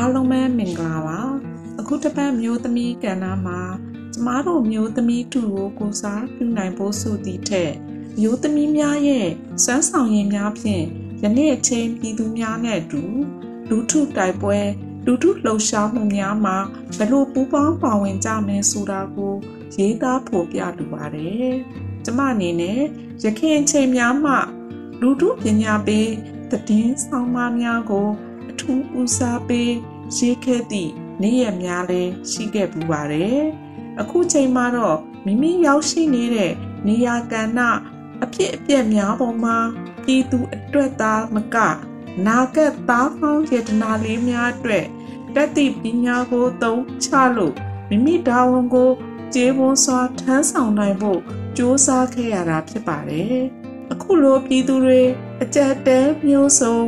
အားလုံးပဲမင်္ဂလာပါအခုတစ်ပတ်မျိုးသမီးကဏ္ဍမှာကျမတို့မျိုးသမီးတူကိုကိုစားပြုနိုင်ဖို့ဆိုသည့်ထက်မျိုးသမီးများရဲ့စွမ်းဆောင်ရည်များဖြင့်ယနေ့အချိန်ပြည်သူများနဲ့အတူလူထုတိုက်ပွဲလူထုလှုပ်ရှားမှုများမှာဘယ်လိုပူးပေါင်းပါဝင်ကြမလဲဆိုတာကိုရေးသားဖော်ပြလိုပါတယ်ကျမအနေနဲ့ရခင်အချိန်များမှ လူထုပညာပေးသတင်းဆောင်မများကိုအ ထူးဦးစားပေးရေးခဲ့သည့်နေ့ရက်များလည်းရှိခဲ့ပူပါတယ်။အခုချိန်မှာတော့မိမိရောက်ရှိနေတဲ့နေရာကဏ္ဍအဖြစ်အပျက်များပေါ်မှာပြည်သူအတွက်သားမက နာကတ်သားဖောင်းရတနာလေးများအတွက်တက်သည့်ပညာကိုသုံးချလို့မိမိတာဝန်ကိုကျေပွန်စွာထမ်းဆောင်နိုင်ဖို့ကြိုးစားခဲ့ရတာဖြစ်ပါတယ်။အခုလိုပြည်သူတွေအကြက်တဲမျိုးစုံ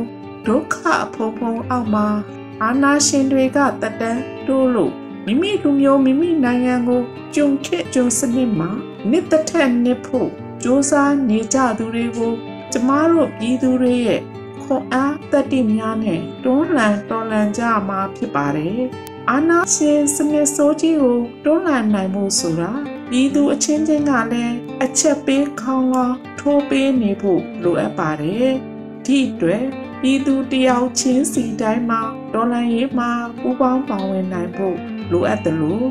ဒုက္ခအဖုံဖုံအောက်မှာအာနာရှင်တွေကတတန်းတိုးလို့မိမိလူမျိုးမိမိနိုင်ငံကိုကြုံခက်ကြုံစနစ်မှာနှစ်သက်ထက်နှစ်ဖို့စ조사နေကြသူတွေကိုကျမတို့ပြည်သူတွေရဲ့ခွန်အားတတိများနဲ့တွန်းလှန်တော်လှန်ကြမှာဖြစ်ပါတယ်။အာနာရှင်စနစ်ဆိုးကြီးကိုတွန်းလှန်နိုင်ဖို့ဆိုတာပြည်သူအချင်းချင်းကလည်းအချက်ပေးခေါင်းကောင်းထိုးပေးနေဖို့လိုအပ်ပါတယ်။ဒီအတွက် ပြည်သူတယောက်ချင်းစီတိုင်းမှာဒေါ်လာရေးမှာပူးပေါင်းပါဝင်နိုင်ဖို့လိုအပ်တယ်လို့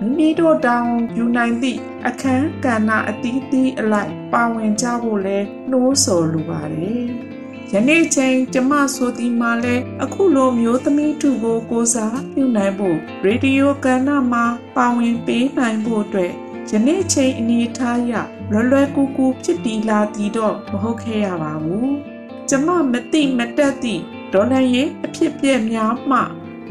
မိမိတို့တောင်းယူနိုင်သည့်အခန်းကဏ္ဍအသီးသီးအလိုက်ပါဝင်ကြဖို့လဲနှိုးဆော်လိုပါတယ်။ယနေ့ချိန်ကျမဆိုဒီမှာလဲအခုလိုမျိုးသမီးထုကိုကိုစားပြုနိုင်ဖို့ရေဒီယိုကဏ္ဍမှာပါဝင်ပေးနိုင်ဖို့အတွက်ယနေ့ချိန်အနေထားအရလွယ်လွယ်ကူကူဖြစ်တည်လာတည်တော့မဟုတ်ခဲ့ရပါဘူး။ ကျမမသိမတက်သည့်ဒေါ်လာရေးအဖြစ်ပြက်များမှ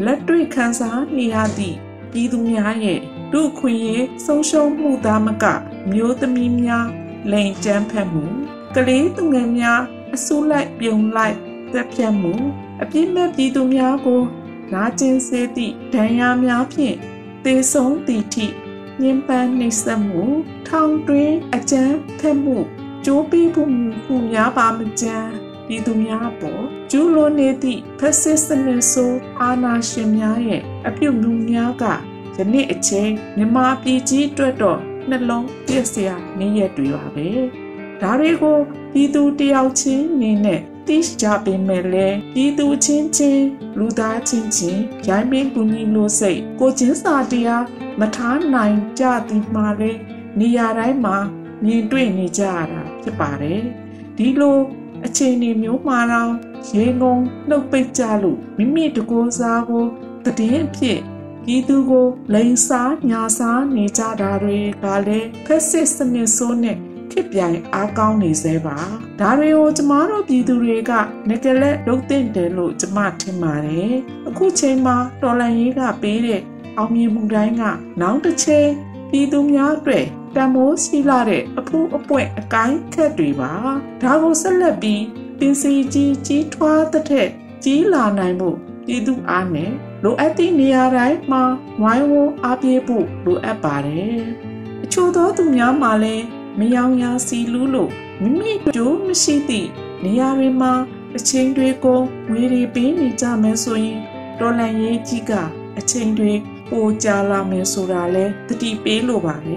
လက်တွေ့ခံစားနေရသည့်ပြည်သူများရဲ့ဒုခွင့်ရေးဆုံးရှုံးမှုသားမကမျိုးသမီးများလိန်ကျန်းဖက်မှုကလေးသူငယ်များအဆူလိုက်ပြုံလိုက်သက်ဖြတ်မှုအပြစ်မဲ့ပြည်သူများကိုနာကျင်စေသည့်ဒဏ်ရာများဖြင့်သေဆုံးသည့်ထိညှဉ်းပန်းနှိပ်စက်မှုထောင်တွင်းအကြမ်းဖက်မှုကြိုးပီးမှုများပါမကြမ်း ပြည်သူများပေါ်ကျူးလွန်နေသည့်ဖက်စစ်စနစ်ဆိုးအာဏာရှင်များရဲ့အပြုတ်မှုများကယနေ့အချိန်မြန်မာပြည်ကြီးအတွက်တော့နှလုံးပြည့်စရာနေရတွေပါပဲဒါတွေကိုပြည်သူတယောက်ချင်းနေနဲ့သိကြပေမဲ့လည်းပြည်သူချင်းချင်းလူသားချင်းချင်းရိုင်းမင်းကူညီလို့စိတ်ကိုချင်းစာတရားမထားနိုင်ကြသည်မှာလေနေရာတိုင်းမှာမြင်တွေ့နေကြရတာဖြစ်ပါတယ်ဒီလို အခြေအနေမျိုးမှာတော့ရေငုံနှုတ်ပိတ်ကြလို့မိမိတကိုးစားကိုတည်င်းဖြစ်ပြည်သူကိုလိန်စားညာစားနေကြတာတွေကလည်းဖက်စစ်စနစ်ဆိုးနဲ့ခစ်ပြိုင်အားကောင်းနေစေပါဒါတွေကိုကျမတို့ပြည်သူတွေကငကလက်လုပ်တင်တယ်လို့ကျမထင်ပါတယ်အခုချိန်မှာတော်လန်ရေးကပေးတဲ့အောင်မြင်မှုတိုင်းကနောက်တစ်ချိန်ပြည်သူများအတွက် တန်မိုးရှိလာတဲ့အဖူးအပွင့်အကိုင်းခက်တွေပါဒါကိုဆက်လက်ပြီးပင်စီကြီးကြီးထွားတဲ့ထက်ကြီးလာနိုင်မှုပြည်သူအားနဲ့လိုအပ်သည့်နေရာတိုင်းမှာဝိုင်းဝန်းအားပေးဖို့လိုအပ်ပါတယ်အချို့သောသူများမှာလည်းမယောင်ရာစီလူးလို့မိမိတို့မရှိသည့်နေရာတွေမှာအချိန်တွေကိုငွေတွေပေးနေကြမယ်ဆိုရင်တော်လန်ရေးကြီးကအချိန်တွေပိုကြာလာမယ်ဆိုတာလဲတတိပေးလိုပါတ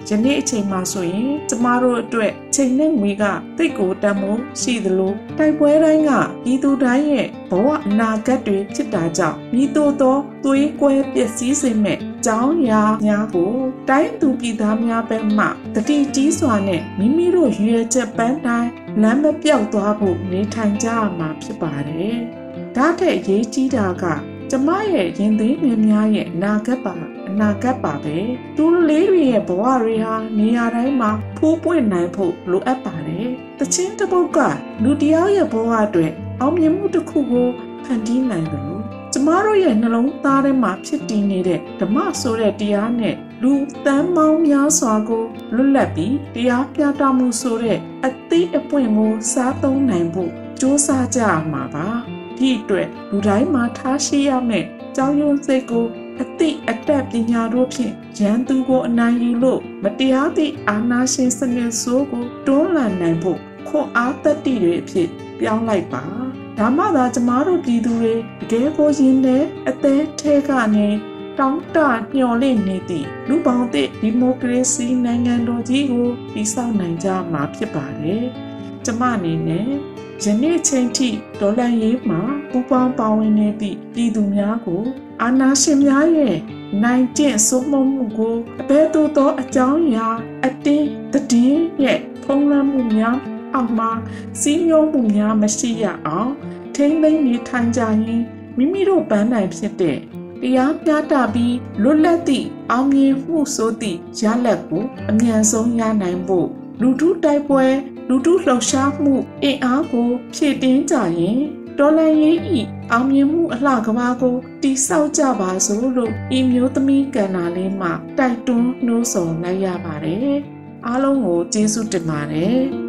ယ်ယနေ့အချိန်မှာဆိုရင်ကျမတို့အတွက်ချိန်နဲ့ငွေကတိတ်ကိုတန်မိုးရှိသလိုတိုက်ပွဲတိုင်းကပြည်သူတိုင်းရဲ့ဘဝအနာဂတ်တွေဖြစ်တာကြောင့်မိတို့သောသွေးကွဲပျက်စီးစေမဲ့ကြောင်းရာများကိုတိုင်းသူပြည်သားများဘက်မှတတိကြီးစွာနဲ့မိမိတို့ရွေချက်ပန်းတိုင်းလမ်းမပြောက်သွားဖို့နေထိုင်ကြရမှာဖြစ်ပါတယ်။ဒါထက်အရေးကြီးတာကကျမရဲ့ရင်သွေးငယ်များရဲ့အနာဂတ်ပါ အနာဂတ်ပါပဲသူလေးတွေရဲ့ဘဝတွေဟာနေရာတိုင်းမှာဖိုးပွင့်နိုင်ဖို့လိုအပ်ပါတယ်တချင်းတစ်ပုတ်ကလူတယောက်ရဲ့ဘဝအတွက်အောင်မြင်မှုတစ်ခုကိုဖန်တီးနိုင်တယ်လို့ကျမတို့ရဲ့နှလုံးသားထဲမှာဖြစ်တည်နေတဲ့ဓမ္မဆိုတဲ့တရားနဲ့လူတန်းပေါင်းများစွာကိုလွတ်လပ်ပြီးတရားပြသမှုဆိုတဲ့အသိအပွင့်ကိုစားသုံးနိုင်ဖို့စ조사ကြရမှာပါဒီအတွက်လူတိုင်းမှာထားရှိရမယ့်ကြောင်းရုံးစိတ်ကို အသိအတတ်ပညာတို့ဖြင့်ရန်သူကိုအနိုင်ယူလို့မတရားသည့်အာဏာရှင်စနစ်ဆိုးကိုတွန်းလှန်နိုင်ဖို့ခွန်အားတတ္တိတွေအဖြစ်ပြောင်းလိုက်ပါဒဒါမှသာကျမတို့ပြည်သူတွေတကယ်ကိုရင်နဲ့အသေးထဲကနေတောင်းတညှော်လင့်နေသည့်လူပေါင်းသည့်ဒီမိုကရေစီနိုင်ငံတော်ကြီးကိုတည်ဆောက်နိုင်ကြမှာဖြစ်ပါတယ်။ကျမအနေနဲ့ယနေ့ချိန်ထိဒေါ်လာရေးမှာပူပေါင်းပါဝင်နေသည့်ပြည်သူများကို အာဏာရှင်များရဲ့နိုင်ကျင့်စိုးမိုးမှုကိုအဘဲသို့သောအကြောင်းအရာအတင်းတည်ရဲ့ဖုံးလွှမ်းမှုများအောက်မှာစီးရုံးမှုများမရှိရအောင်ထိမ့်သိမ့်နေထိုင်ကြရင်မိမိတို့ပန်းနိုင်ဖြစ်တဲ့တရားပြတာပြီးလွတ်လပ်သည့်အောင်မြင်မှုဆိုသည့်ရလဒ်ကိုအမြန်ဆုံးရနိုင်ဖို့လူထုတိုက်ပွဲလူထုလှုပ်ရှားမှုအင်အားကိုဖြည့်တင်းကြရင် ဒေါ်လာရေးဤအောင်မြင်မှုအလှကဘာကိုတိဆောက်ကြပါစို့လို့ဤမျိုးသမီးကဏ္ဍလေးမှာတိုက်တွန်းနှိုးဆော်လိုက်ရပါတယ်အားလုံးကိုကျေးဇူးတင်ပါတယ်